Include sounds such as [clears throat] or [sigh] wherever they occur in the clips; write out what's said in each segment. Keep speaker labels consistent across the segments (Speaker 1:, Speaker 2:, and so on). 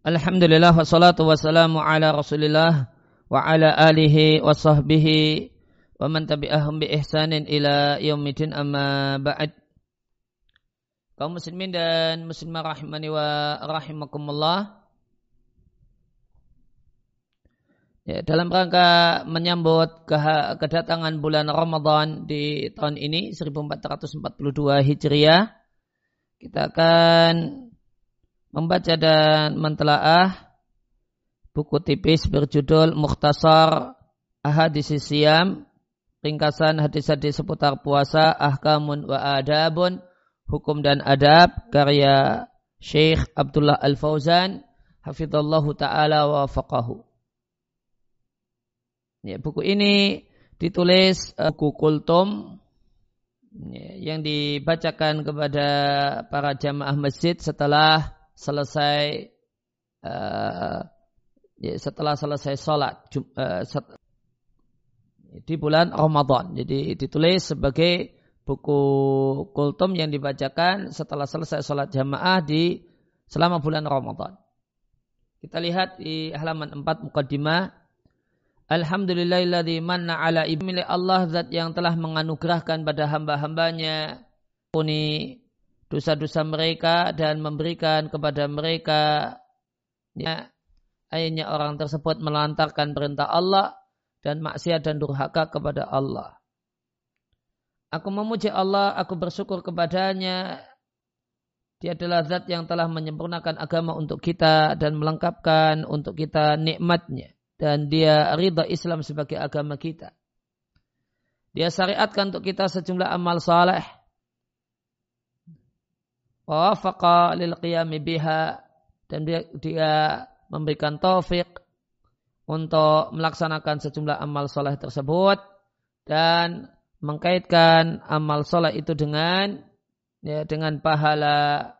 Speaker 1: Alhamdulillah wassalatu wassalamu ala rasulillah wa ala alihi wa sahbihi wa man tabi'ahum bi ihsanin ila yaumidin amma ba'd. Kaum muslimin dan muslimah rahimani wa rahimakumullah. Ya, dalam rangka menyambut kedatangan bulan Ramadan di tahun ini 1442 Hijriah kita akan membaca dan mentelaah buku tipis berjudul Mukhtasar Ahadis Siam, ringkasan hadis-hadis seputar puasa, ahkamun wa adabun, hukum dan adab, karya Syekh Abdullah Al-Fauzan, hafidhallahu ta'ala wa faqahu. Ya, buku ini ditulis uh, buku kultum ya, yang dibacakan kepada para jamaah masjid setelah selesai uh, ya, setelah selesai sholat uh, set, di bulan Ramadan. Jadi ditulis sebagai buku kultum yang dibacakan setelah selesai sholat jamaah di selama bulan Ramadan. Kita lihat di halaman 4 mukaddimah. Alhamdulillahilladzi manna ala ibni Allah zat yang telah menganugerahkan pada hamba-hambanya kuni dosa-dosa mereka dan memberikan kepada mereka ya, akhirnya orang tersebut melantarkan perintah Allah dan maksiat dan durhaka kepada Allah. Aku memuji Allah, aku bersyukur kepadanya. Dia adalah zat yang telah menyempurnakan agama untuk kita dan melengkapkan untuk kita nikmatnya. Dan dia ridha Islam sebagai agama kita. Dia syariatkan untuk kita sejumlah amal saleh wafaqa lil qiyami biha. Dan dia, dia memberikan taufik untuk melaksanakan sejumlah amal soleh tersebut dan mengkaitkan amal soleh itu dengan ya, dengan pahala.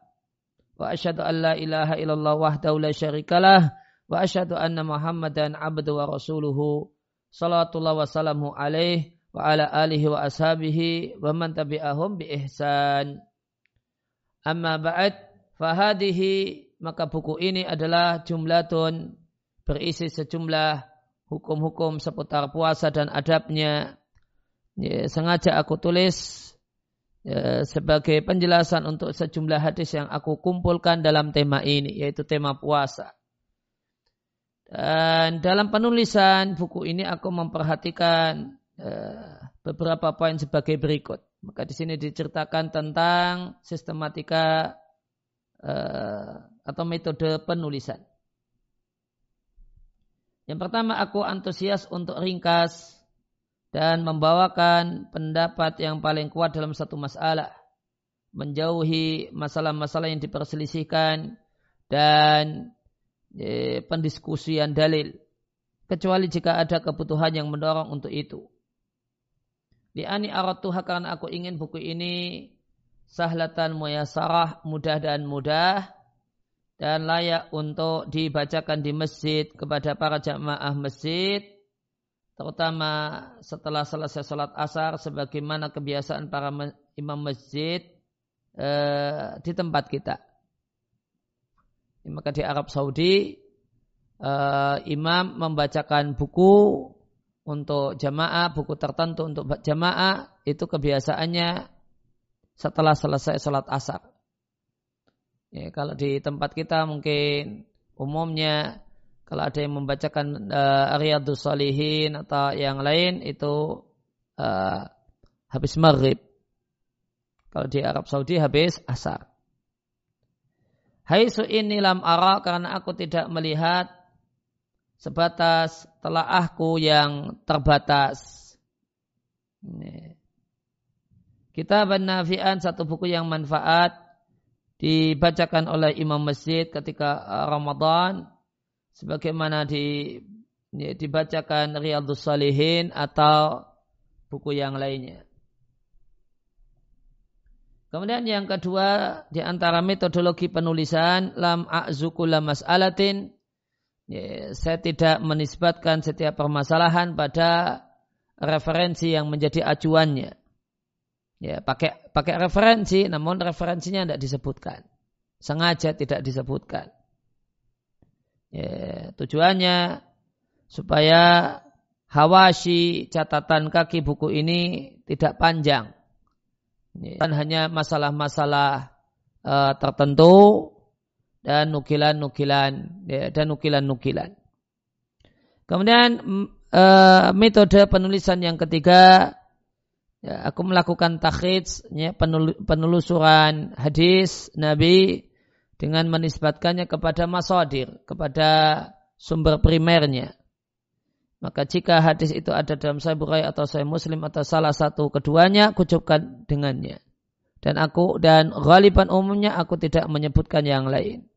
Speaker 1: Wa asyhadu an la ilaha illallah wahdahu la syarikalah. Wa asyhadu anna muhammadan abdu wa rasuluhu salatullah wa salamu alaih wa ala alihi wa ashabihi wa man tabi'ahum bi ihsan Amma ba'd fahadihi maka buku ini adalah jumlatun berisi sejumlah hukum-hukum seputar puasa dan adabnya. Ya, sengaja aku tulis ya, sebagai penjelasan untuk sejumlah hadis yang aku kumpulkan dalam tema ini, yaitu tema puasa. Dan dalam penulisan buku ini aku memperhatikan uh, beberapa poin sebagai berikut. Maka di sini diceritakan tentang sistematika uh, atau metode penulisan. Yang pertama aku antusias untuk ringkas dan membawakan pendapat yang paling kuat dalam satu masalah. Menjauhi masalah-masalah yang diperselisihkan dan eh, pendiskusian dalil. Kecuali jika ada kebutuhan yang mendorong untuk itu. Di ani aratuha karena aku ingin buku ini sahlatan muyasarah, mudah dan mudah dan layak untuk dibacakan di masjid kepada para jamaah masjid terutama setelah selesai sholat asar sebagaimana kebiasaan para imam masjid eh, di tempat kita. Maka di Arab Saudi eh, imam membacakan buku untuk jamaah, buku tertentu untuk jamaah, itu kebiasaannya setelah selesai sholat asar. Ya, kalau di tempat kita mungkin umumnya kalau ada yang membacakan uh, Riyadus Salihin atau yang lain itu uh, habis maghrib. Kalau di Arab Saudi habis asar. Hai ini lam ara karena aku tidak melihat sebatas telaahku yang terbatas. Kita Nafi'an satu buku yang manfaat dibacakan oleh imam masjid ketika uh, Ramadan sebagaimana di dibacakan Riyadhus Salihin atau buku yang lainnya. Kemudian yang kedua di antara metodologi penulisan lam a'zukula mas'alatin ya, saya tidak menisbatkan setiap permasalahan pada referensi yang menjadi acuannya. Ya, pakai pakai referensi, namun referensinya tidak disebutkan. Sengaja tidak disebutkan. Ya, tujuannya supaya hawashi catatan kaki buku ini tidak panjang. Dan hanya masalah-masalah uh, tertentu dan nukilan-nukilan ya, dan nukilan-nukilan. Kemudian uh, metode penulisan yang ketiga, ya, aku melakukan takhid, ya, penelusuran hadis Nabi dengan menisbatkannya kepada masadir, kepada sumber primernya. Maka jika hadis itu ada dalam Sahih Bukhari atau Sahih Muslim atau salah satu keduanya, kucukkan dengannya. Dan aku dan ghaliban umumnya aku tidak menyebutkan yang lain.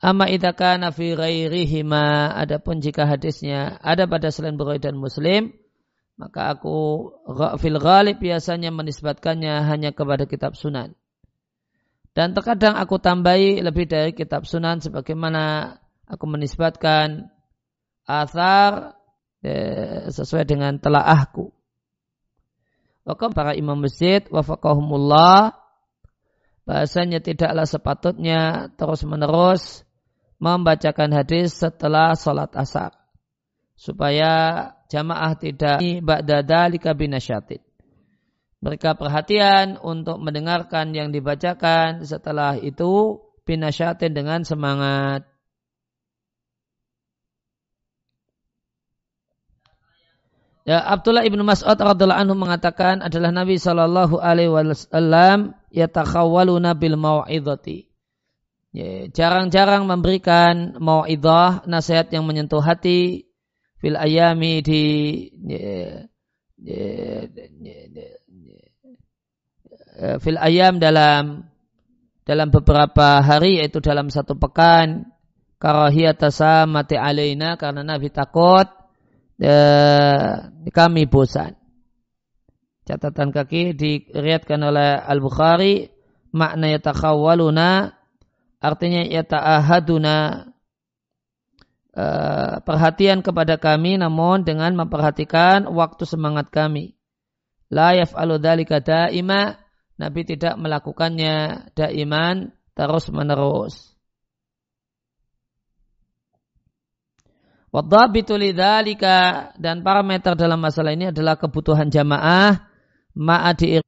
Speaker 1: Amma idza kana fi ghairihima adapun jika hadisnya ada pada selain Bukhari dan Muslim maka aku fil ghalib biasanya menisbatkannya hanya kepada kitab sunan. Dan terkadang aku tambahi lebih dari kitab sunan sebagaimana aku menisbatkan athar eh, sesuai dengan telaahku. Wakam para imam masjid wafakahumullah bahasanya tidaklah sepatutnya terus menerus membacakan hadis setelah sholat asar. Supaya jamaah tidak ba'da binasyatin. Mereka perhatian untuk mendengarkan yang dibacakan setelah itu binasyatin dengan semangat. Ya, Abdullah ibnu Mas'ud radhiallahu anhu mengatakan adalah Nabi Shallallahu Alaihi Wasallam yatakhawwaluna bil mau'idhati. Ya, jarang-jarang memberikan mau'idah nasihat yang menyentuh hati fil ayami di ya, ya, fil ayam dalam dalam beberapa hari yaitu dalam satu pekan karahiyatasa mati alaina karena Nabi takut kami bosan. Catatan kaki diriatkan oleh Al-Bukhari makna yatakhawwaluna Artinya ya ta'ahaduna uh, perhatian kepada kami namun dengan memperhatikan waktu semangat kami. La yaf'alu dzalika daima Nabi tidak melakukannya daiman terus menerus. Wadhabitu lidzalika dan parameter dalam masalah ini adalah kebutuhan jamaah ma'adi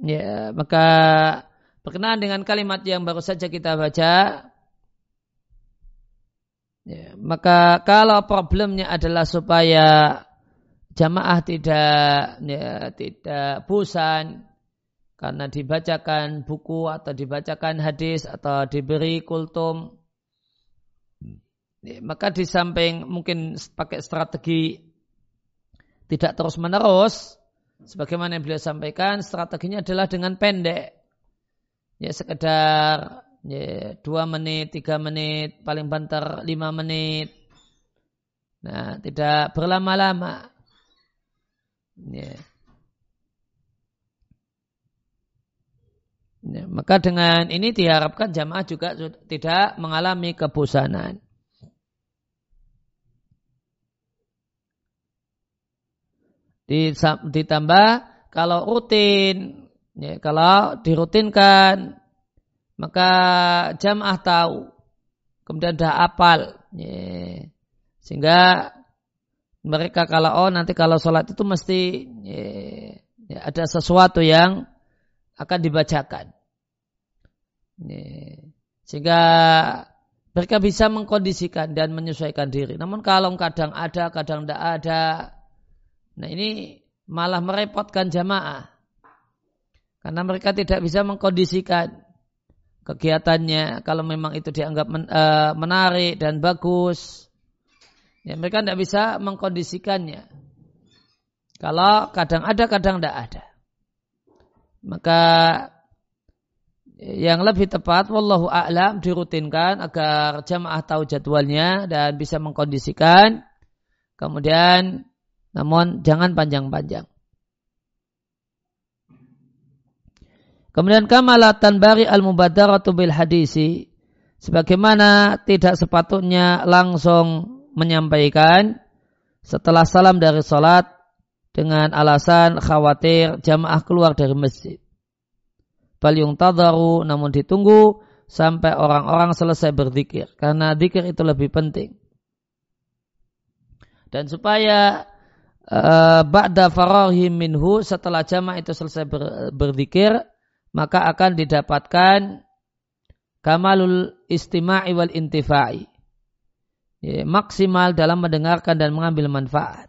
Speaker 1: Ya, maka berkenaan dengan kalimat yang baru saja kita baca, ya, maka kalau problemnya adalah supaya jamaah tidak ya, tidak bosan karena dibacakan buku atau dibacakan hadis atau diberi kultum, ya, maka di samping mungkin pakai strategi tidak terus menerus, Sebagaimana yang beliau sampaikan, strateginya adalah dengan pendek. Ya sekedar ya, dua menit, tiga menit, paling banter lima menit. Nah, tidak berlama-lama. Ya. Ya, maka dengan ini diharapkan jamaah juga tidak mengalami kebosanan. Ditambah kalau rutin, ya, kalau dirutinkan, maka jamaah tahu, kemudian dah apal, ya. sehingga mereka kalau oh nanti kalau sholat itu mesti ya, ya, ada sesuatu yang akan dibacakan, ya. sehingga mereka bisa mengkondisikan dan menyesuaikan diri. Namun kalau kadang ada, kadang tidak ada, Nah ini malah merepotkan jamaah. Karena mereka tidak bisa mengkondisikan kegiatannya kalau memang itu dianggap uh, menarik dan bagus. Ya, mereka tidak bisa mengkondisikannya. Kalau kadang ada, kadang tidak ada. Maka yang lebih tepat, wallahu a'lam dirutinkan agar jamaah tahu jadwalnya dan bisa mengkondisikan. Kemudian namun jangan panjang-panjang. Kemudian kamalatan bari al-mubadaratu bil hadisi. Sebagaimana tidak sepatutnya langsung menyampaikan setelah salam dari salat dengan alasan khawatir jamaah keluar dari masjid. bal tadaru namun ditunggu sampai orang-orang selesai berzikir karena zikir itu lebih penting. Dan supaya uh, ba'da farahim minhu setelah jamaah itu selesai ber, berzikir maka akan didapatkan kamalul istima'i wal intifa'i. Ya, maksimal dalam mendengarkan dan mengambil manfaat.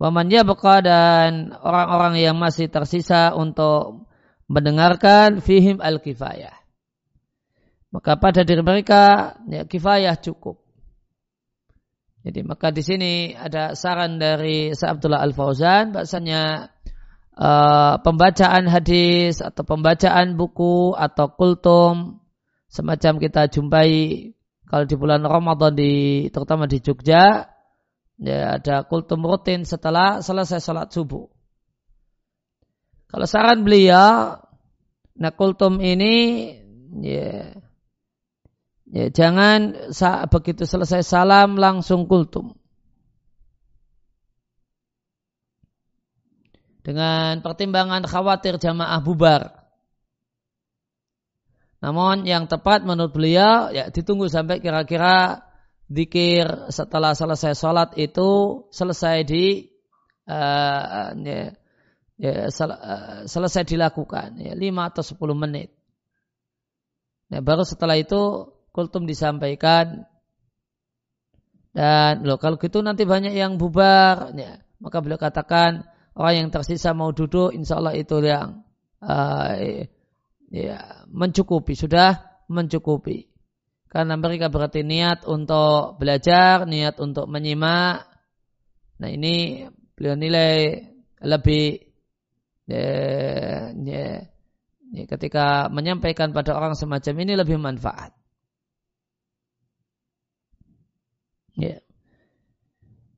Speaker 1: Waman yabqa dan orang-orang yang masih tersisa untuk mendengarkan fihim al-kifayah. Maka pada diri mereka ya, kifayah cukup. Jadi maka di sini ada saran dari Sa Abdullah Al Fauzan bahasanya uh, pembacaan hadis atau pembacaan buku atau kultum semacam kita jumpai kalau di bulan Ramadan di terutama di Jogja ya ada kultum rutin setelah selesai sholat subuh. Kalau saran beliau, nah kultum ini ya, ya jangan saat begitu selesai salam langsung kultum. Dengan pertimbangan khawatir jamaah bubar. Namun yang tepat menurut beliau ya ditunggu sampai kira-kira dikir setelah selesai sholat itu selesai di uh, ya, ya, sel, uh, selesai dilakukan ya, 5 atau 10 menit. Nah, baru setelah itu kultum disampaikan dan loh kalau gitu nanti banyak yang bubar ya, maka beliau katakan orang yang tersisa mau duduk insya Allah itu yang uh, ya, mencukupi sudah mencukupi karena mereka berarti niat untuk belajar, niat untuk menyimak. Nah ini beliau nilai lebih ya, ya, ya, ketika menyampaikan pada orang semacam ini lebih manfaat. Ya.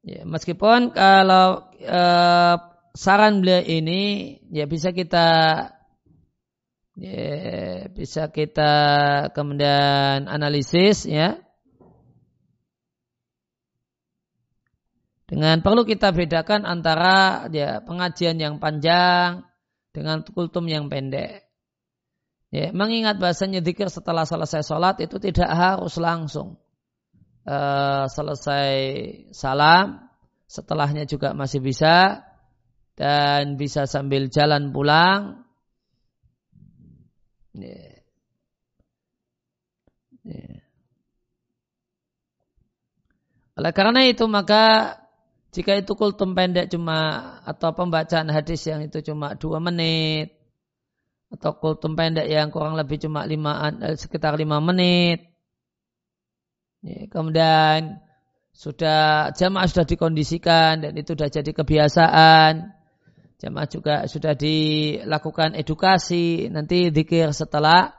Speaker 1: Ya, meskipun kalau uh, saran beliau ini ya bisa kita ya, bisa kita kemudian analisis ya dengan perlu kita bedakan antara ya pengajian yang panjang dengan kultum yang pendek. Ya, mengingat bahasanya zikir setelah selesai sholat itu tidak harus langsung uh, selesai salam, setelahnya juga masih bisa dan bisa sambil jalan pulang. Oleh karena itu maka jika itu kultum pendek cuma atau pembacaan hadis yang itu cuma dua menit atau kultum pendek yang kurang lebih cuma lima eh, sekitar lima menit kemudian sudah jamaah sudah dikondisikan dan itu sudah jadi kebiasaan Jamaah juga sudah dilakukan edukasi. Nanti dikir setelah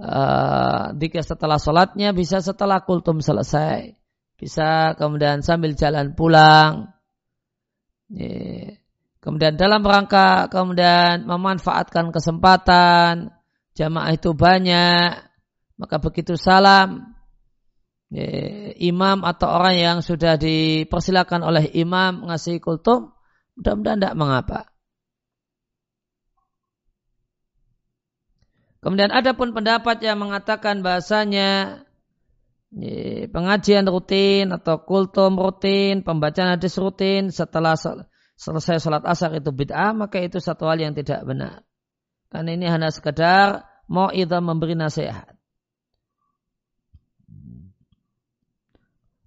Speaker 1: uh, setelah sholatnya bisa setelah kultum selesai. Bisa kemudian sambil jalan pulang. Yeah. Kemudian dalam rangka kemudian memanfaatkan kesempatan jamaah itu banyak, maka begitu salam. Imam atau orang yang sudah dipersilakan oleh imam ngasih kultum Mudah-mudahan tidak mengapa. Kemudian ada pun pendapat yang mengatakan bahasanya pengajian rutin atau kultum rutin, pembacaan hadis rutin setelah selesai sholat asar itu bid'ah, maka itu satu hal yang tidak benar. Karena ini hanya sekedar mau itu memberi nasihat.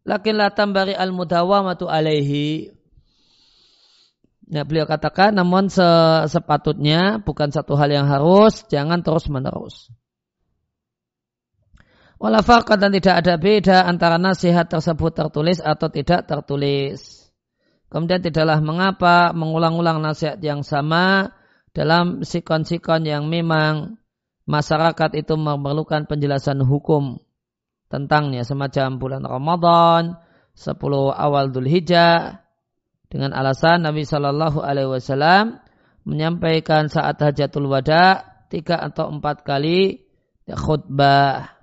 Speaker 1: Lakinlah tambari al-mudawamatu alaihi. Ya, beliau katakan, namun sepatutnya bukan satu hal yang harus, jangan terus menerus. Walafakat dan tidak ada beda antara nasihat tersebut tertulis atau tidak tertulis. Kemudian tidaklah mengapa mengulang-ulang nasihat yang sama dalam sikon-sikon yang memang masyarakat itu memerlukan penjelasan hukum tentangnya semacam bulan Ramadan, 10 awal Dhul Hijjah, dengan alasan Nabi Shallallahu Alaihi Wasallam menyampaikan saat hajatul wada tiga atau empat kali khutbah.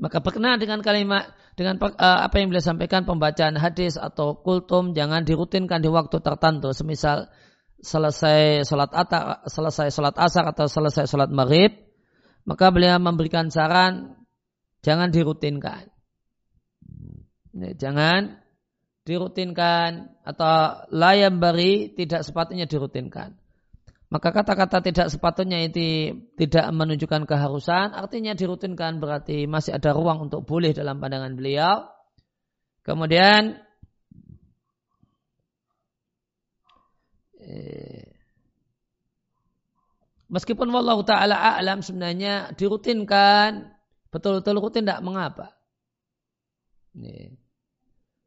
Speaker 1: Maka berkenaan dengan kalimat dengan uh, apa yang beliau sampaikan pembacaan hadis atau kultum jangan dirutinkan di waktu tertentu semisal selesai sholat selesai sholat asar atau selesai sholat maghrib maka beliau memberikan saran jangan dirutinkan jangan dirutinkan atau layam bari tidak sepatutnya dirutinkan maka kata-kata tidak sepatutnya itu tidak menunjukkan keharusan, artinya dirutinkan berarti masih ada ruang untuk boleh dalam pandangan beliau. Kemudian meskipun wallahu taala a'lam sebenarnya dirutinkan betul-betul rutin tidak mengapa.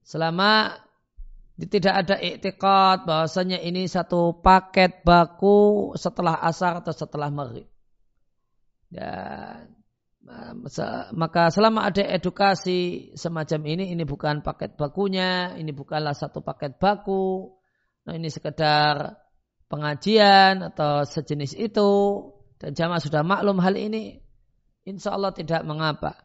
Speaker 1: Selama tidak ada iktikad bahwasanya ini satu paket baku setelah asar atau setelah maghrib. Dan maka selama ada edukasi semacam ini, ini bukan paket bakunya, ini bukanlah satu paket baku, nah ini sekedar pengajian atau sejenis itu, dan jamaah sudah maklum hal ini, insya Allah tidak mengapa.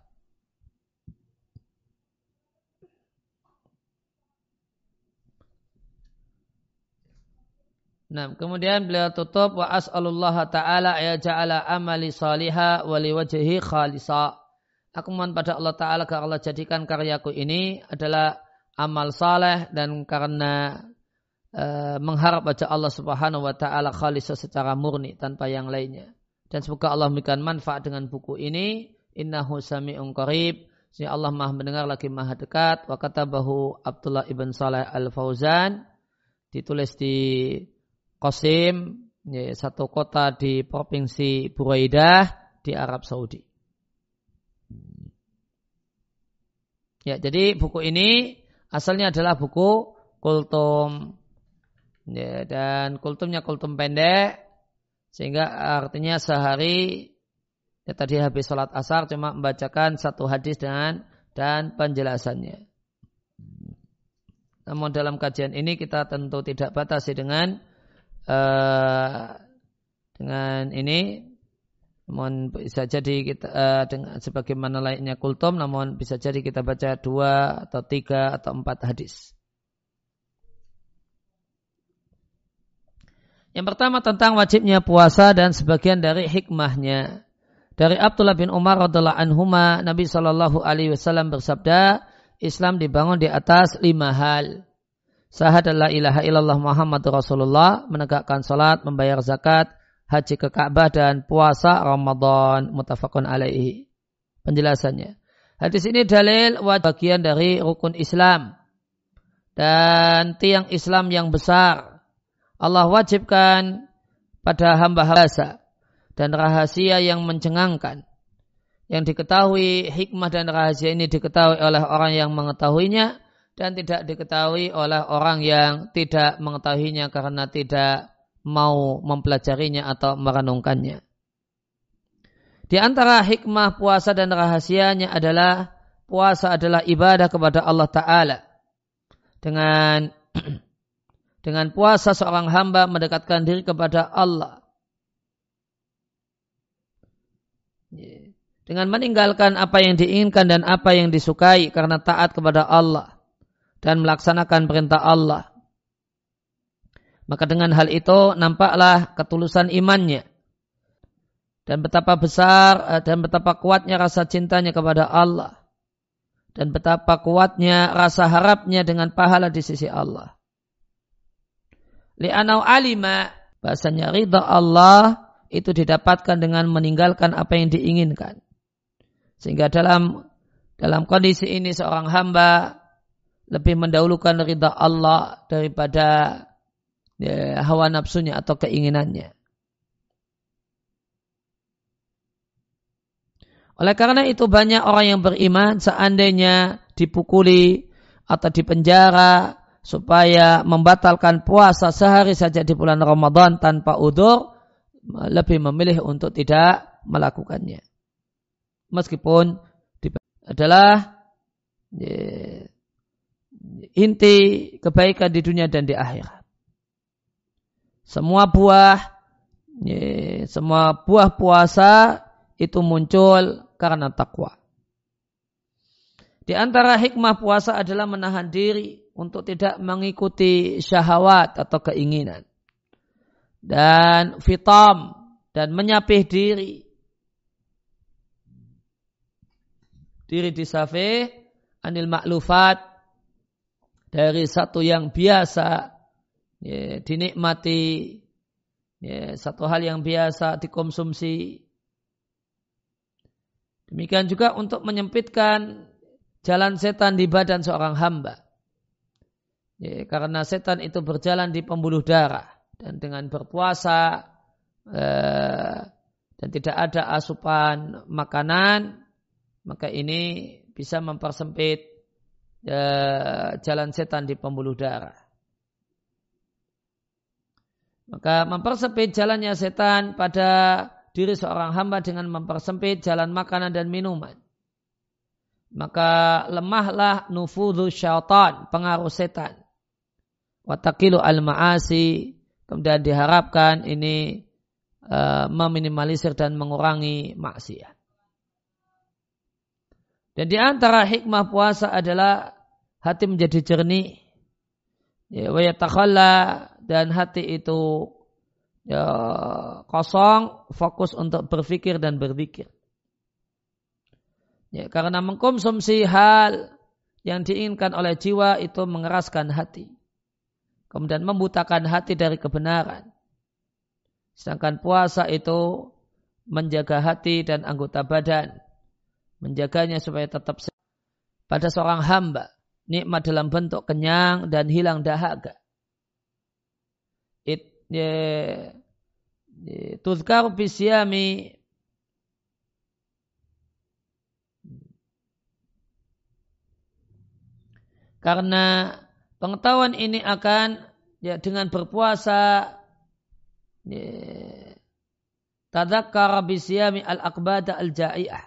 Speaker 1: Nah, kemudian beliau tutup wa as'alullah ta'ala ya ja'ala amali salihah wa liwajhi khalisa. Aku mohon pada Allah Ta'ala agar Allah jadikan karyaku ini adalah amal saleh dan karena uh, mengharap wajah Allah Subhanahu wa taala khalisa secara murni tanpa yang lainnya. Dan semoga Allah memberikan manfaat dengan buku ini. Innahu sami'un qarib. Sehingga Allah Maha mendengar lagi Maha dekat. Wa katabahu Abdullah ibn Saleh Al-Fauzan ditulis di Qasim, ya, satu kota di provinsi Buraidah di Arab Saudi. Ya, jadi buku ini asalnya adalah buku kultum. Ya, dan kultumnya kultum pendek sehingga artinya sehari ya tadi habis sholat asar cuma membacakan satu hadis dengan dan penjelasannya. Namun dalam kajian ini kita tentu tidak batasi dengan uh, dengan ini namun bisa jadi kita uh, dengan sebagaimana lainnya kultum namun bisa jadi kita baca dua atau tiga atau empat hadis. Yang pertama tentang wajibnya puasa dan sebagian dari hikmahnya. Dari Abdullah bin Umar radhiallahu anhuma Nabi Shallallahu alaihi wasallam bersabda, Islam dibangun di atas lima hal. Syahadat la ilaha illallah Muhammad Rasulullah, menegakkan salat, membayar zakat, haji ke Ka'bah dan puasa Ramadan mutafakun alaihi. Penjelasannya. Hadis ini dalil bagian dari rukun Islam dan tiang Islam yang besar. Allah wajibkan pada hamba-hamba dan rahasia yang mencengangkan. Yang diketahui hikmah dan rahasia ini diketahui oleh orang yang mengetahuinya dan tidak diketahui oleh orang yang tidak mengetahuinya karena tidak mau mempelajarinya atau merenungkannya. Di antara hikmah puasa dan rahasianya adalah puasa adalah ibadah kepada Allah Ta'ala. Dengan [clears throat] dengan puasa seorang hamba mendekatkan diri kepada Allah. Dengan meninggalkan apa yang diinginkan dan apa yang disukai karena taat kepada Allah dan melaksanakan perintah Allah. Maka dengan hal itu nampaklah ketulusan imannya. Dan betapa besar eh, dan betapa kuatnya rasa cintanya kepada Allah. Dan betapa kuatnya rasa harapnya dengan pahala di sisi Allah. Li'anau alima bahasanya ridha Allah itu didapatkan dengan meninggalkan apa yang diinginkan. Sehingga dalam dalam kondisi ini seorang hamba lebih mendahulukan ridha Allah daripada ya, hawa nafsunya atau keinginannya. Oleh karena itu banyak orang yang beriman seandainya dipukuli atau dipenjara supaya membatalkan puasa sehari saja di bulan Ramadan tanpa udur lebih memilih untuk tidak melakukannya. Meskipun adalah inti kebaikan di dunia dan di akhirat. Semua buah, semua buah puasa itu muncul karena takwa. Di antara hikmah puasa adalah menahan diri untuk tidak mengikuti syahwat atau keinginan. Dan fitam dan menyapih diri. Diri disafih anil maklufat dari satu yang biasa ya, dinikmati ya, satu hal yang biasa dikonsumsi demikian juga untuk menyempitkan jalan setan di badan seorang hamba ya, karena setan itu berjalan di pembuluh darah dan dengan berpuasa eh, dan tidak ada asupan makanan maka ini bisa mempersempit ya, jalan setan di pembuluh darah. Maka mempersempit jalannya setan pada diri seorang hamba dengan mempersempit jalan makanan dan minuman. Maka lemahlah nufudhu syaitan, pengaruh setan. Watakilu al-ma'asi, kemudian diharapkan ini uh, meminimalisir dan mengurangi maksiat. Dan di antara hikmah puasa adalah hati menjadi jernih. Ya, dan hati itu ya, kosong, fokus untuk berpikir dan berzikir. Ya, karena mengkonsumsi hal yang diinginkan oleh jiwa itu mengeraskan hati. Kemudian membutakan hati dari kebenaran. Sedangkan puasa itu menjaga hati dan anggota badan menjaganya supaya tetap pada seorang hamba nikmat dalam bentuk kenyang dan hilang dahaga. It ye, tuzkar bisyami karena pengetahuan ini akan ya dengan berpuasa tadakkar bisyami al-aqbada al-ja'iyah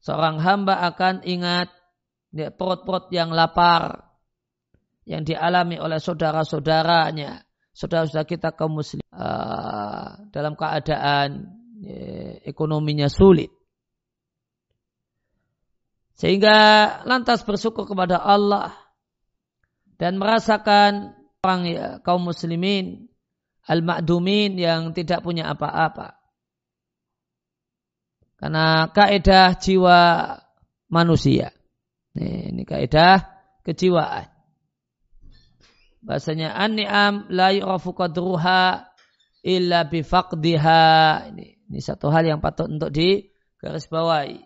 Speaker 1: seorang hamba akan ingat ya, perut-perut yang lapar yang dialami oleh saudara-saudaranya, saudara-saudara kita kaum muslim uh, dalam keadaan ya, ekonominya sulit. Sehingga lantas bersyukur kepada Allah dan merasakan orang ya, kaum muslimin al-ma'dumin yang tidak punya apa-apa. Karena kaidah jiwa manusia. Ini, kaidah kejiwaan. Bahasanya an-ni'am la yu'rafu qadruha illa bifaqdiha. Ini, ini satu hal yang patut untuk digarisbawahi.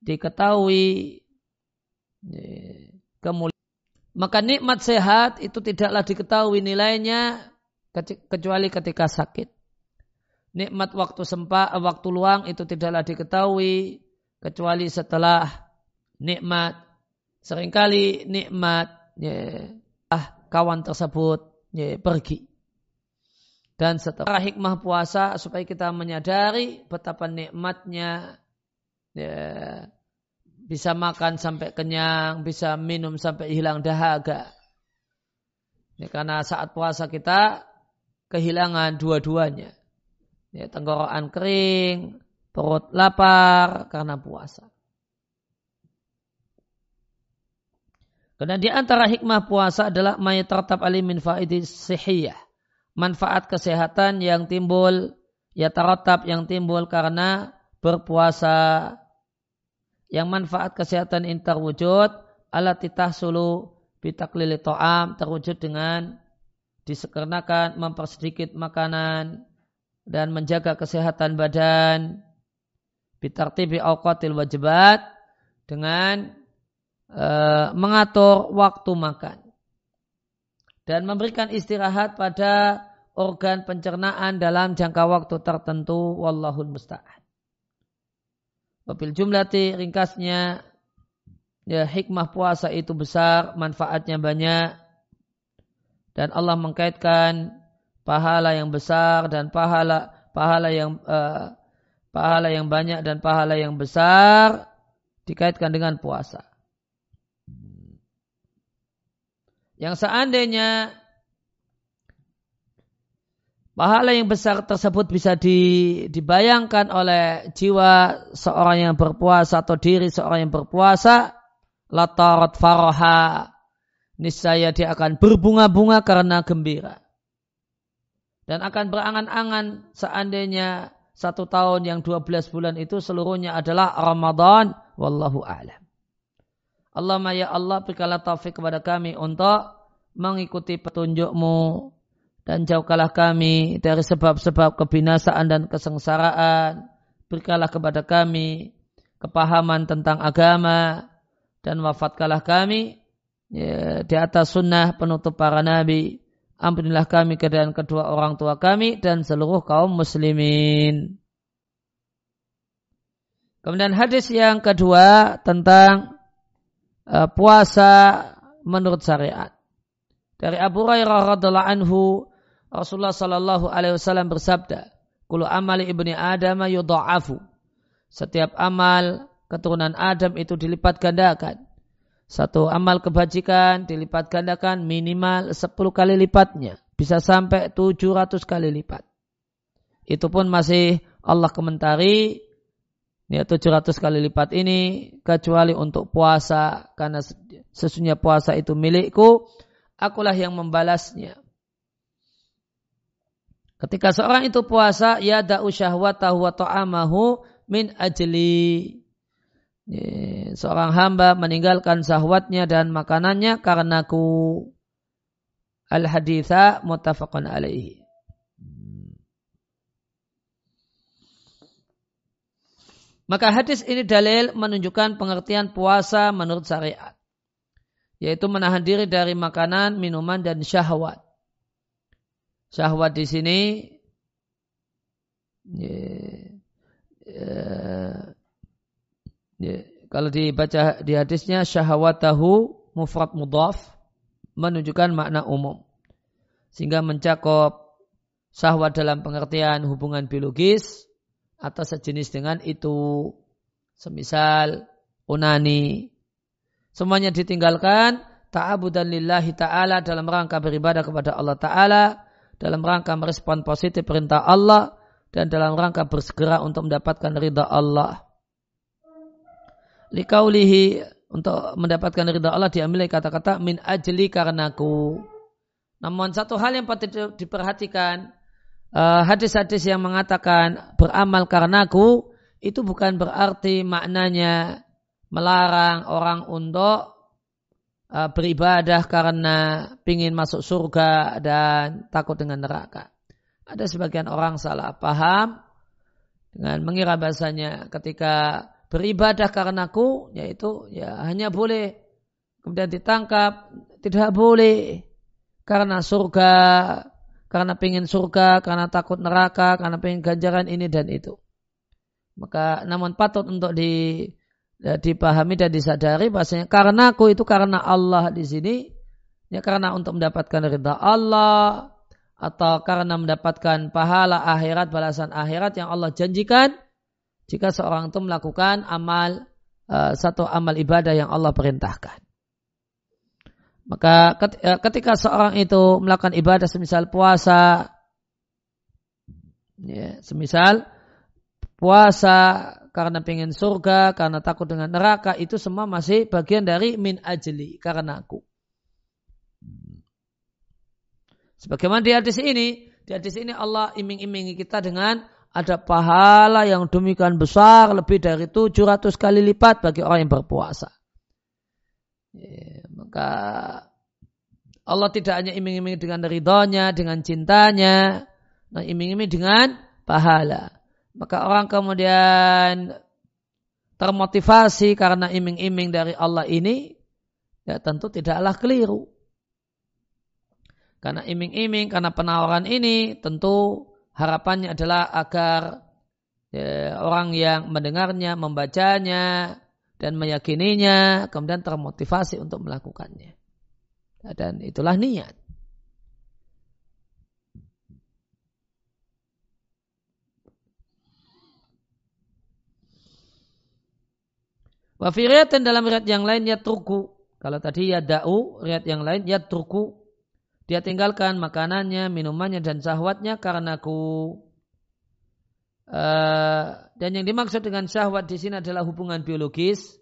Speaker 1: Diketahui kemuliaan. Maka nikmat sehat itu tidaklah diketahui nilainya kecuali ketika sakit nikmat waktu sempat, waktu luang itu tidaklah diketahui kecuali setelah nikmat. Seringkali nikmat ya, ah, kawan tersebut ya, pergi. Dan setelah hikmah puasa supaya kita menyadari betapa nikmatnya ya, bisa makan sampai kenyang, bisa minum sampai hilang dahaga. Ya, karena saat puasa kita kehilangan dua-duanya ya, tenggorokan kering, perut lapar karena puasa. Karena di antara hikmah puasa adalah mayat alimin faidi sihiyah. Manfaat kesehatan yang timbul, ya taratab yang timbul karena berpuasa. Yang manfaat kesehatan ini terwujud, ala titahsulu bitaklili to'am, terwujud dengan disekernakan mempersedikit makanan, dan menjaga kesehatan badan bitartibi awqatil wajibat dengan e, mengatur waktu makan dan memberikan istirahat pada organ pencernaan dalam jangka waktu tertentu wallahul musta'an. Wabil jumlati ringkasnya ya hikmah puasa itu besar, manfaatnya banyak dan Allah mengkaitkan pahala yang besar dan pahala pahala yang uh, pahala yang banyak dan pahala yang besar dikaitkan dengan puasa. Yang seandainya pahala yang besar tersebut bisa di, dibayangkan oleh jiwa seorang yang berpuasa atau diri seorang yang berpuasa. Latarat faraha. Niscaya dia akan berbunga-bunga karena gembira. Dan akan berangan-angan seandainya satu tahun yang 12 bulan itu seluruhnya adalah Ramadan. Wallahu a'lam. Allahumma ya Allah berikanlah taufik kepada kami untuk mengikuti petunjukmu dan jauhkanlah kami dari sebab-sebab kebinasaan dan kesengsaraan. Berikanlah kepada kami kepahaman tentang agama dan wafatkanlah kami ya, di atas sunnah penutup para nabi. Ampunilah kami keadaan kedua orang tua kami dan seluruh kaum muslimin. Kemudian hadis yang kedua tentang uh, puasa menurut syariat. Dari Abu Hurairah radhiallahu anhu Rasulullah sallallahu alaihi wasallam bersabda, "Kullu amali ibni Adam yudha'afu." Setiap amal keturunan Adam itu dilipat gandakan. Satu amal kebajikan dilipat gandakan minimal 10 kali lipatnya. Bisa sampai 700 kali lipat. Itu pun masih Allah komentari Ya 700 kali lipat ini kecuali untuk puasa karena sesungguhnya puasa itu milikku, akulah yang membalasnya. Ketika seorang itu puasa, ya da'u syahwatahu wa ta'amahu min ajli. Seorang hamba meninggalkan syahwatnya dan makanannya karena ku al-haditha muttafaqun alaihi. Maka hadis ini dalil menunjukkan pengertian puasa menurut syariat. Yaitu menahan diri dari makanan, minuman, dan syahwat. Syahwat di sini ya, ya, ya, kalau dibaca di hadisnya syahwatahu mufrad mudhaf menunjukkan makna umum. Sehingga mencakup syahwat dalam pengertian hubungan biologis, atau sejenis dengan itu. Semisal unani. Semuanya ditinggalkan ta'abudan lillahi ta'ala dalam rangka beribadah kepada Allah ta'ala, dalam rangka merespon positif perintah Allah, dan dalam rangka bersegera untuk mendapatkan ridha Allah. Likaulihi untuk mendapatkan ridha Allah diambil kata-kata min ajli karenaku. Namun satu hal yang patut diperhatikan Eh, hadis-hadis yang mengatakan beramal karenaku itu bukan berarti maknanya melarang orang untuk beribadah karena ingin masuk surga dan takut dengan neraka. Ada sebagian orang salah paham dengan mengira bahasanya ketika beribadah karenaku yaitu ya hanya boleh kemudian ditangkap tidak boleh karena surga karena pengen surga, karena takut neraka, karena pengen ganjaran ini dan itu. Maka namun patut untuk di, ya, dipahami dan disadari bahasanya karena aku itu karena Allah di sini ya karena untuk mendapatkan ridha Allah atau karena mendapatkan pahala akhirat balasan akhirat yang Allah janjikan jika seorang itu melakukan amal uh, satu amal ibadah yang Allah perintahkan. Maka eh, ketika seorang itu melakukan ibadah semisal puasa, ya, semisal puasa karena pengen surga, karena takut dengan neraka, itu semua masih bagian dari min ajli, karena aku. Sebagaimana di hadis ini, di hadis ini Allah iming-imingi kita dengan ada pahala yang demikian besar lebih dari 700 kali lipat bagi orang yang berpuasa. Ya, maka Allah tidak hanya iming-iming dengan ridhonya, dengan cintanya, nah iming-iming dengan pahala. Maka orang kemudian termotivasi karena iming-iming dari Allah ini, ya tentu tidaklah keliru. Karena iming-iming, karena penawaran ini, tentu harapannya adalah agar ya, orang yang mendengarnya, membacanya, dan meyakininya kemudian termotivasi untuk melakukannya. Dan itulah niat. Wafiriatan dalam riat yang lain ya turku. Kalau tadi ya da'u, riat yang lain ya turku. dia tinggalkan makanannya, minumannya dan syahwatnya karenaku. Uh, dan yang dimaksud dengan syahwat di sini adalah hubungan biologis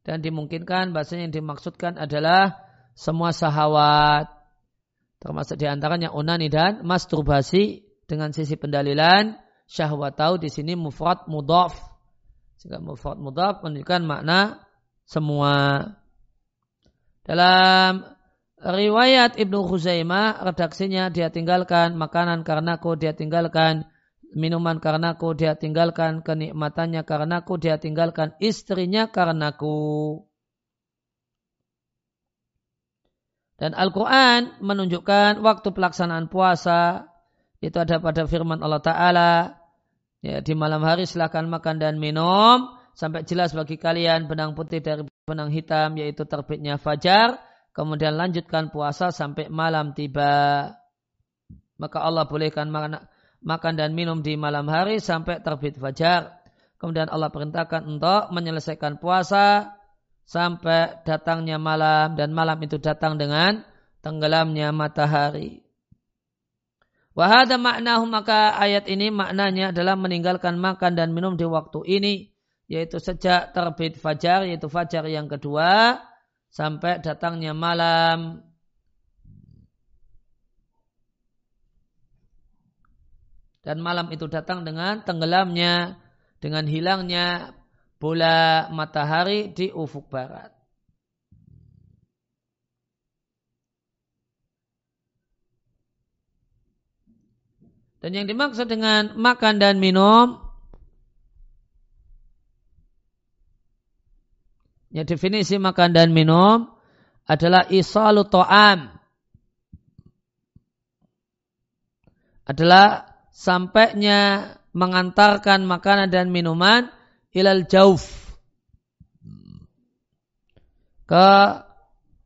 Speaker 1: dan dimungkinkan bahasanya yang dimaksudkan adalah semua syahwat termasuk di antaranya onani dan masturbasi dengan sisi pendalilan syahwat tahu di sini mufrad mudhaf jika mufrad mudhaf menunjukkan makna semua dalam riwayat Ibnu Khuzaimah redaksinya dia tinggalkan makanan karena kau dia tinggalkan minuman karenaku, dia tinggalkan kenikmatannya karenaku, dia tinggalkan istrinya karenaku. Dan Al-Quran menunjukkan waktu pelaksanaan puasa, itu ada pada firman Allah Ta'ala, ya, di malam hari silahkan makan dan minum, sampai jelas bagi kalian benang putih dari benang hitam, yaitu terbitnya fajar, kemudian lanjutkan puasa sampai malam tiba. Maka Allah bolehkan makan dan minum di malam hari sampai terbit fajar. Kemudian Allah perintahkan untuk menyelesaikan puasa sampai datangnya malam dan malam itu datang dengan tenggelamnya matahari. Wahada maknahu maka ayat ini maknanya adalah meninggalkan makan dan minum di waktu ini yaitu sejak terbit fajar yaitu fajar yang kedua sampai datangnya malam dan malam itu datang dengan tenggelamnya dengan hilangnya bola matahari di ufuk barat. Dan yang dimaksud dengan makan dan minum Ya definisi makan dan minum adalah isalu to'am. Adalah sampainya mengantarkan makanan dan minuman ilal jauf ke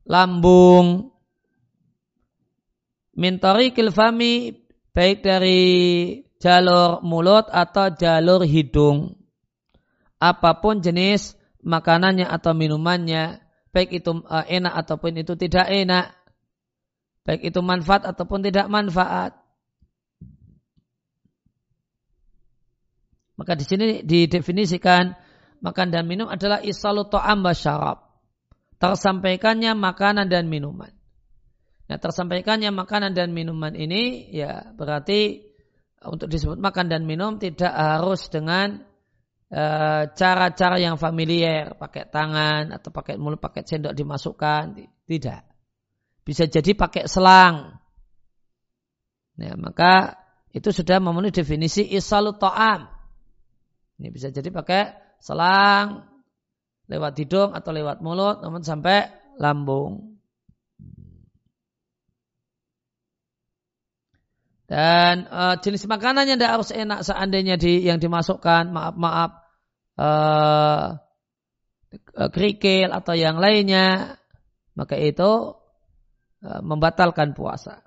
Speaker 1: lambung mintori kilfami baik dari jalur mulut atau jalur hidung apa pun jenis makanannya atau minumannya baik itu uh, enak ataupun itu tidak enak baik itu manfaat ataupun tidak manfaat Maka di sini didefinisikan makan dan minum adalah isalu to'am syarab. Tersampaikannya makanan dan minuman. Nah, tersampaikannya makanan dan minuman ini ya berarti untuk disebut makan dan minum tidak harus dengan eh, cara-cara uh, yang familiar, pakai tangan atau pakai mulut, pakai sendok dimasukkan, tidak. Bisa jadi pakai selang. Nah, maka itu sudah memenuhi definisi isalu to'am. Ini bisa jadi pakai selang lewat hidung atau lewat mulut namun sampai lambung. Dan uh, jenis makanannya tidak harus enak seandainya di yang dimasukkan maaf maaf uh, kerikil atau yang lainnya maka itu uh, membatalkan puasa.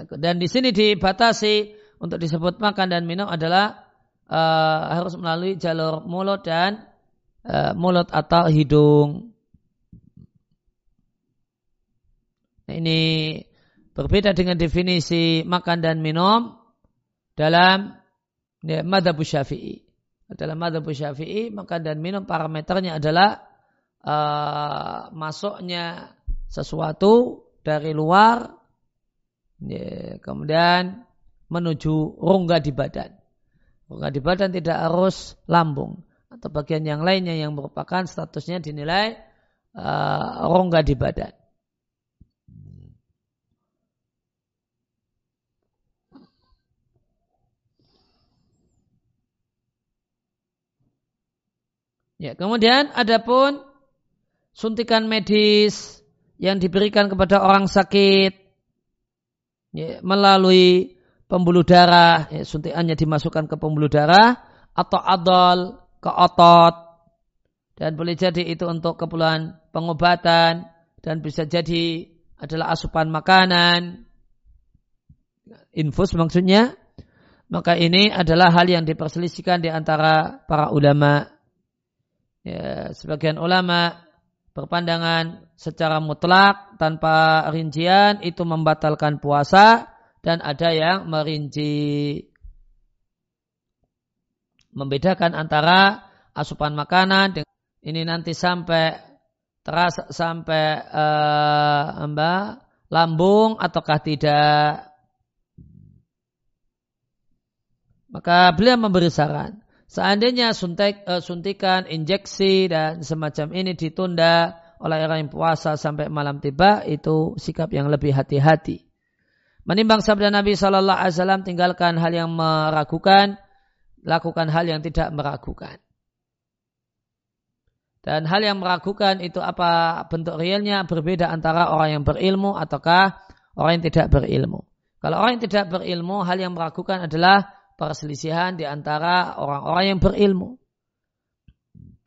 Speaker 1: Dan di sini dibatasi untuk disebut makan dan minum adalah uh, harus melalui jalur mulut dan uh, mulut atau hidung. Nah, ini berbeda dengan definisi makan dan minum dalam ya, madhab syafi'i. Dalam madhab syafi'i makan dan minum parameternya adalah uh, masuknya sesuatu dari luar Ya, kemudian menuju rongga di badan. Rongga di badan tidak harus lambung atau bagian yang lainnya yang merupakan statusnya dinilai uh, rongga di badan. Ya, kemudian adapun suntikan medis yang diberikan kepada orang sakit ya, melalui pembuluh darah, ya, suntikannya dimasukkan ke pembuluh darah atau adol ke otot dan boleh jadi itu untuk keperluan pengobatan dan bisa jadi adalah asupan makanan infus maksudnya, maka ini adalah hal yang diperselisihkan di antara para ulama. Ya, sebagian ulama berpandangan secara mutlak tanpa rincian itu membatalkan puasa dan ada yang merinci. Membedakan antara asupan makanan ini nanti sampai terasa sampai uh, mbak lambung ataukah tidak. Maka beliau memberi saran seandainya suntik, uh, suntikan injeksi dan semacam ini ditunda oleh orang yang puasa sampai malam tiba itu sikap yang lebih hati-hati menimbang sabda Nabi Shallallahu Alaihi Wasallam tinggalkan hal yang meragukan lakukan hal yang tidak meragukan. Dan hal yang meragukan itu apa bentuk realnya berbeda antara orang yang berilmu ataukah orang yang tidak berilmu. Kalau orang yang tidak berilmu, hal yang meragukan adalah perselisihan di antara orang-orang yang berilmu.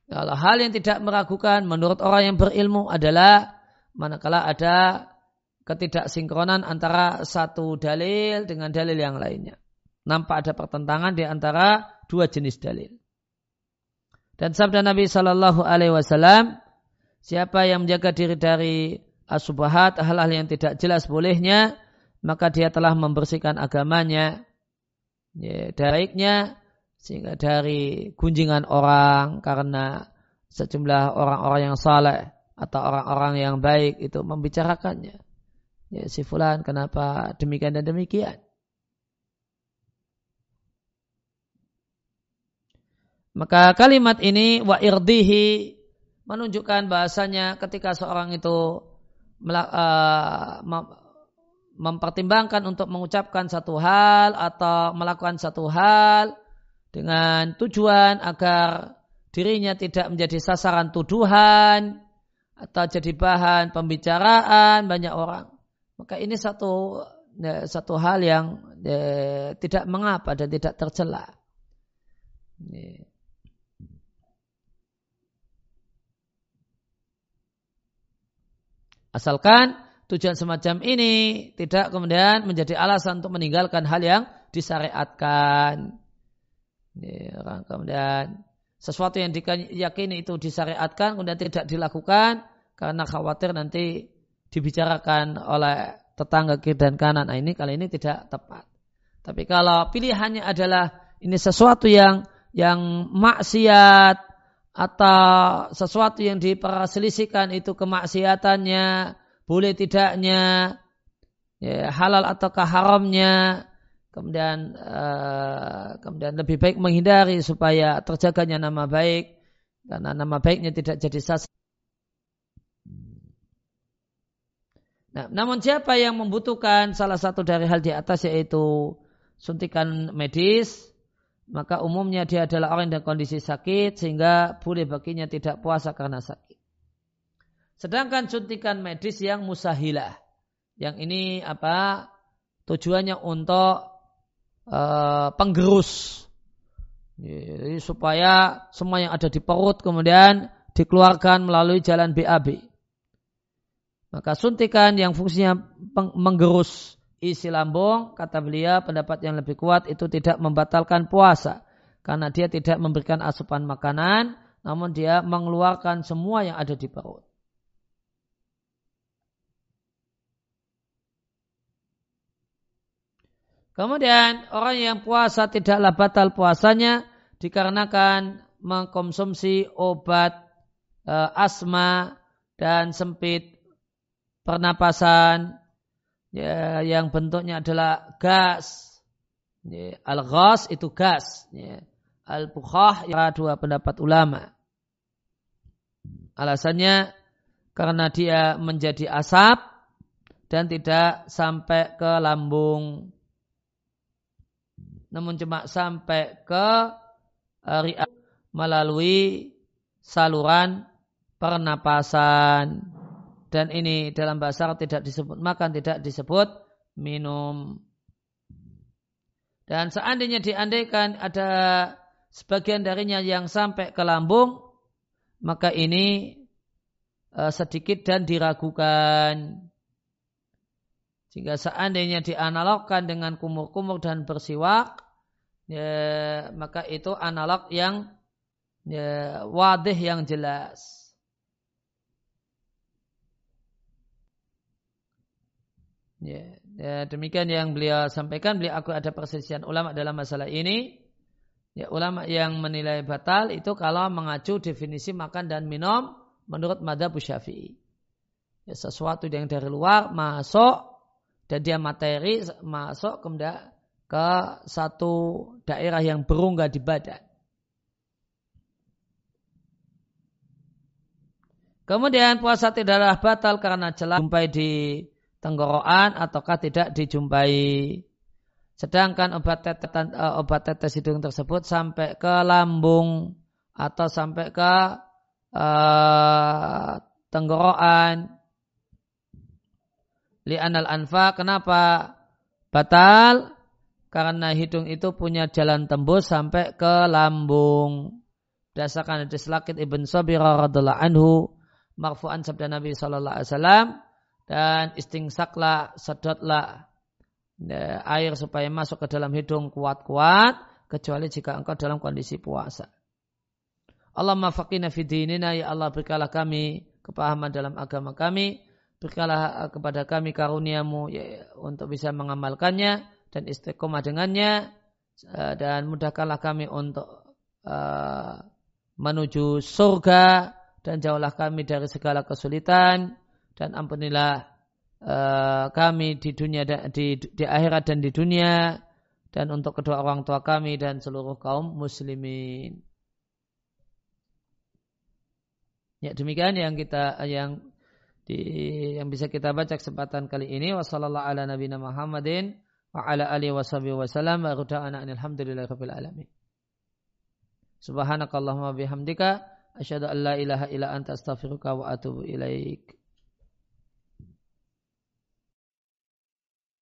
Speaker 1: Kalau hal yang tidak meragukan menurut orang yang berilmu adalah manakala ada ketidaksinkronan antara satu dalil dengan dalil yang lainnya nampak ada pertentangan di antara dua jenis dalil. Dan sabda Nabi Shallallahu Alaihi Wasallam, siapa yang menjaga diri dari asubahat, hal-hal yang tidak jelas bolehnya, maka dia telah membersihkan agamanya, ya, dariknya, sehingga dari gunjingan orang karena sejumlah orang-orang yang saleh atau orang-orang yang baik itu membicarakannya. Ya, si fulan kenapa demikian dan demikian. Maka kalimat ini wa irdihi menunjukkan bahasanya ketika seorang itu uh, mempertimbangkan untuk mengucapkan satu hal atau melakukan satu hal dengan tujuan agar dirinya tidak menjadi sasaran tuduhan atau jadi bahan pembicaraan banyak orang. Maka ini satu ya, satu hal yang ya, tidak mengapa dan tidak tercela. Asalkan tujuan semacam ini tidak kemudian menjadi alasan untuk meninggalkan hal yang disyariatkan. Kemudian sesuatu yang diyakini itu disyariatkan kemudian tidak dilakukan karena khawatir nanti dibicarakan oleh tetangga kiri dan kanan. Nah ini kali ini tidak tepat. Tapi kalau pilihannya adalah ini sesuatu yang yang maksiat atau sesuatu yang diperselisihkan itu kemaksiatannya, boleh tidaknya, ya, halal ataukah haramnya, kemudian uh, kemudian lebih baik menghindari supaya terjaganya nama baik karena nama baiknya tidak jadi sas. Nah, namun siapa yang membutuhkan salah satu dari hal di atas yaitu suntikan medis, maka umumnya dia adalah orang dengan kondisi sakit sehingga boleh baginya tidak puasa karena sakit. Sedangkan suntikan medis yang musahilah, yang ini apa tujuannya untuk uh, penggerus, Jadi, supaya semua yang ada di perut kemudian dikeluarkan melalui jalan BAB. Maka suntikan yang fungsinya menggerus isi lambung, kata beliau pendapat yang lebih kuat itu tidak membatalkan puasa. Karena dia tidak memberikan asupan makanan, namun dia mengeluarkan semua yang ada di perut. Kemudian orang yang puasa tidaklah batal puasanya dikarenakan mengkonsumsi obat e, asma dan sempit pernapasan ya, yang bentuknya adalah gas. Ya, Al-ghas itu gas. Ya. Al-bukhah ya dua pendapat ulama. Alasannya karena dia menjadi asap dan tidak sampai ke lambung. Namun cuma sampai ke riak melalui saluran pernapasan dan ini dalam bahasa Arab tidak disebut makan, tidak disebut minum. Dan seandainya diandaikan ada sebagian darinya yang sampai ke lambung, maka ini uh, sedikit dan diragukan. Jika seandainya dianalogkan dengan kumur-kumur dan bersiwak, ya, maka itu analog yang ya, wadih yang jelas. Ya, ya, demikian yang beliau sampaikan. Beliau aku ada perselisihan ulama dalam masalah ini. Ya, ulama yang menilai batal itu kalau mengacu definisi makan dan minum menurut madhab syafi'i. Ya, sesuatu yang dari luar masuk dan dia materi masuk kemudian ke satu daerah yang berungga di badan. Kemudian puasa tidaklah batal karena celah jumpai di tenggorokan ataukah tidak dijumpai. Sedangkan obat tetes, uh, obat tetes hidung tersebut sampai ke lambung atau sampai ke uh, tenggorokan. Li'anal anfa, kenapa batal? Karena hidung itu punya jalan tembus sampai ke lambung. Dasarkan hadis Lakit Ibn Sabira radhiallahu anhu marfu'an sabda Nabi sallallahu alaihi wasallam dan istingsaklah sedotlah ya, air supaya masuk ke dalam hidung kuat-kuat kecuali jika engkau dalam kondisi puasa. Allah mafakina fidinina ya Allah berikanlah kami kepahaman dalam agama kami berikanlah kepada kami karuniamu ya, untuk bisa mengamalkannya dan istiqomah dengannya eh, dan mudahkanlah kami untuk uh, menuju surga dan jauhlah kami dari segala kesulitan dan ampunilah uh, kami di dunia di, di akhirat dan di dunia dan untuk kedua orang tua kami dan seluruh kaum muslimin. Ya demikian yang kita yang di yang bisa kita baca kesempatan kali ini wasallallahu ala nabiyina Muhammadin wa ala alihi washabihi wasallam wa ruta'ana alhamdulillahi rabbil alamin. Subhanakallahumma bihamdika asyhadu an la ilaha illa anta astaghfiruka wa atubu ilaik.